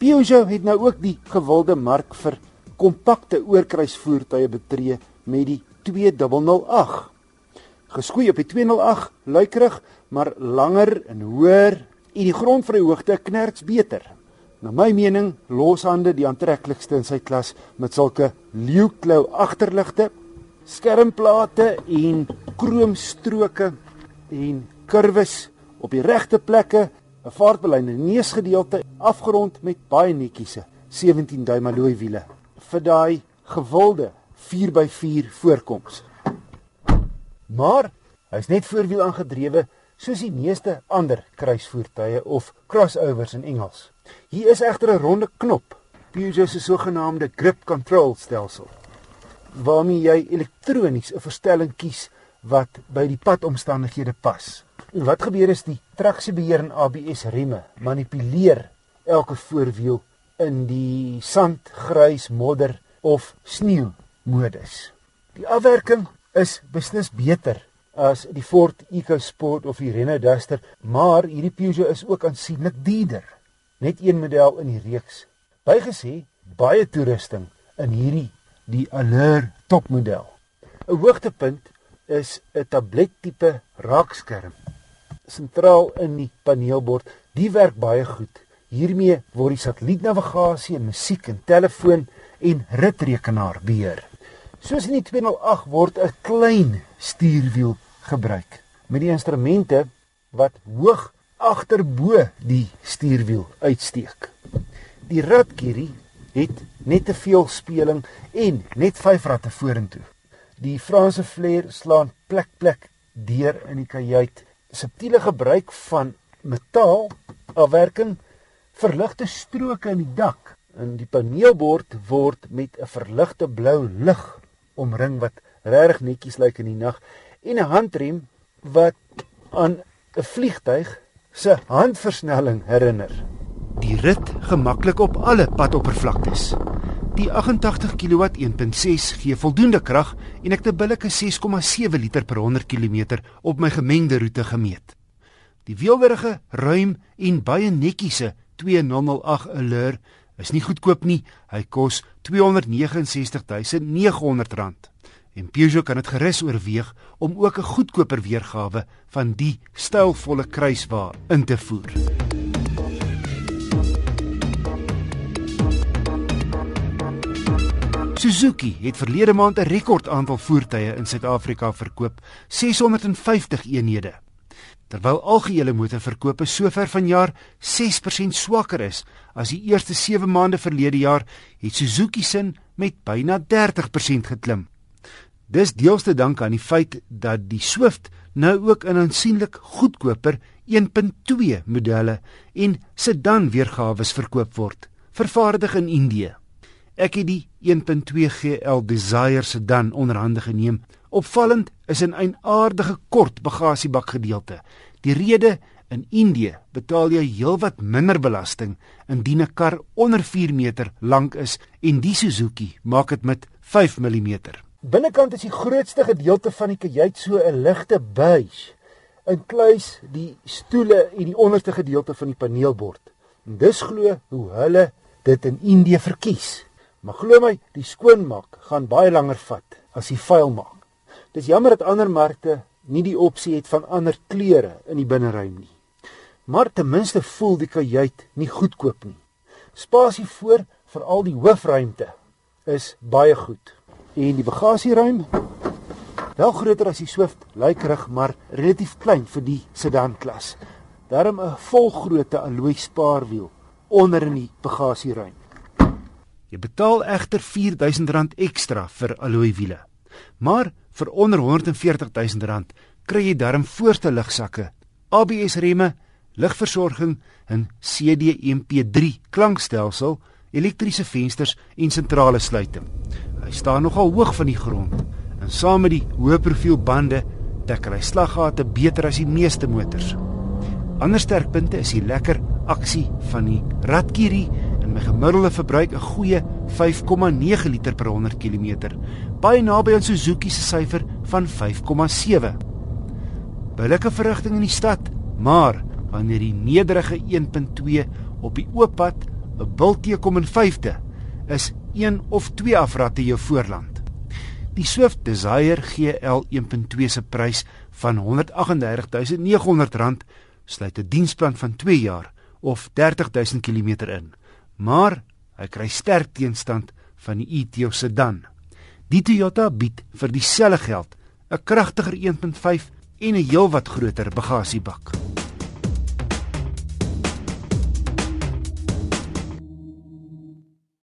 Peugeot het nou ook die gewilde mark vir kompakte oorkruisvoertuie betree met die 2008. Geskoei op die 208 luikerig, maar langer en hoër en die grondvryhoogte knerks beter. Na my mening loshande die aantreklikste in sy klas met sulke leeuklou agterligte, skermplate en kroomstroke en kurwes op die regte plekke, 'n vaartbelyn in die neusgedeelte afgerond met baie netjiese 17 duim alloy wiele vir daai gewilde 4x4 voorkoms. Maar hy's net voorwiel aangedrewe soos die meeste ander kruisvoertuie of crossovers in Engels. Hier is egter 'n ronde knop, Peugeot se sogenaamde grip control stelsel, waarmee jy elektronies 'n verstelling kies wat by die padomstandighede pas. En wat gebeur is die traksiebeheer en ABS remme manipuleer elke voorwiel in die sand, grys, modder of sneeu modus. Die afwerking is beslis beter as die Ford EcoSport of die Renault Duster, maar hierdie Peugeot is ook aansienlik duurder. Net een model in die reeks. Bygesê baie toerusting in hierdie die Allure topmodel. 'n Hoogtepunt is 'n tablettipe raakskerm sentraal in die paneelbord. Die werk baie goed. Hiermee word die satellietnavigasie en musiek en telefoon en ritrekenaar beheer. Soos in die 208 word 'n klein stuurwiel gebruik met die instrumente wat hoog agterbo die stuurwiel uitsteek. Die ratkierie het net te veel speling en net 5 ratte vorentoe. Die Franse vleuer slaan plek plek deur in die kajuit. Subtiele gebruik van metaal afwerking verligte stroke in die dak en die paneelbord word met 'n verligte blou lig omring wat regtig netjies lyk in die nag en 'n handrem wat aan 'n vliegtyg se handversnelling herinner. Die rit gemaklik op alle padoppervlaktes. Die 88 kW 1.6 gee voldoende krag en ek het 'n billike 6,7 liter per 100 km op my gemengde roete gemeet. Die weelwerige, ruim en baie netjiese 2008 Allure is nie goedkoop nie. Hy kos R269900 en Peugeot kan dit gerus oorweeg om ook 'n goedkoper weergawe van die stylvolle kruiswa in te voer. Suzuki het verlede maand 'n rekord aantal voertuie in Suid-Afrika verkoop, 650 eenhede terwyl algehele motorverkope sover vanjaar 6% swakker is as die eerste 7 maande verlede jaar, het Suzuki sin met byna 30% geklim. Dis deels te danke aan die feit dat die Swift nou ook in aansienlik goedkoper 1.2 modelle en sedan weergawe verkoop word, vervaardig in Indië. Ek het die 1.2 GL Desire sedan onderhande geneem Opvallend is 'n eienaardige kort bagasiebak gedeelte. Die rede in Indië betaal jy heelwat minder belasting indien 'n kar onder 4 meter lank is en die Suzuki maak dit met 5 mm. Binnekant is die grootste gedeelte van die kajuit so 'n ligte beige. Inkluis die stoele en die onderste gedeelte van die paneelbord. En dis glo hoe hulle dit in Indië verkies. Maar glo my, die skoonmaak gaan baie langer vat as die vuil maak. Dis jammer dat ander markte nie die opsie het van ander kleure in die binneruim nie. Maar ten minste voel die kajuit nie goedkoop nie. Spasie voor vir al die hoofruimte is baie goed. En die bagasieruim wel groter as die Swift, lyk rig maar relatief klein vir die sedan klas. Daarom 'n volgrootte alloy spaarwiel onder in die bagasieruim. Jy betaal egter R4000 ekstra vir alloy wiele. Maar vir onder 140 000 rand kry jy darm voorste lugsakke, ABS remme, ligversorging en CD-MP3 klankstelsel, elektriese vensters en sentrale sluiting. Hy staan nogal hoog van die grond en saam met die hoë profiel bande dek hy slaggate beter as die meeste motors. Ander sterkpunte is die lekker aksie van die Ratkiri en my gemiddelde verbruik 'n goeie 5,9 liter per 100 km, baie naby aan Suzuki se syfer van 5,7. Billike verrigting in die stad, maar wanneer die nederige 1.2 op die oop pad 'n Bultjie kom in 5de, is een of twee afrigte jou voorland. Die Swift Desire GL 1.2 se prys van R138900 sluit 'n diensplan van 2 jaar of 30000 km in. Maar hy kry sterk teenstand van die Etios sedan. Die Toyota bied vir dieselfde geld 'n kragtiger 1.5 en 'n heelwat groter bagasiebak.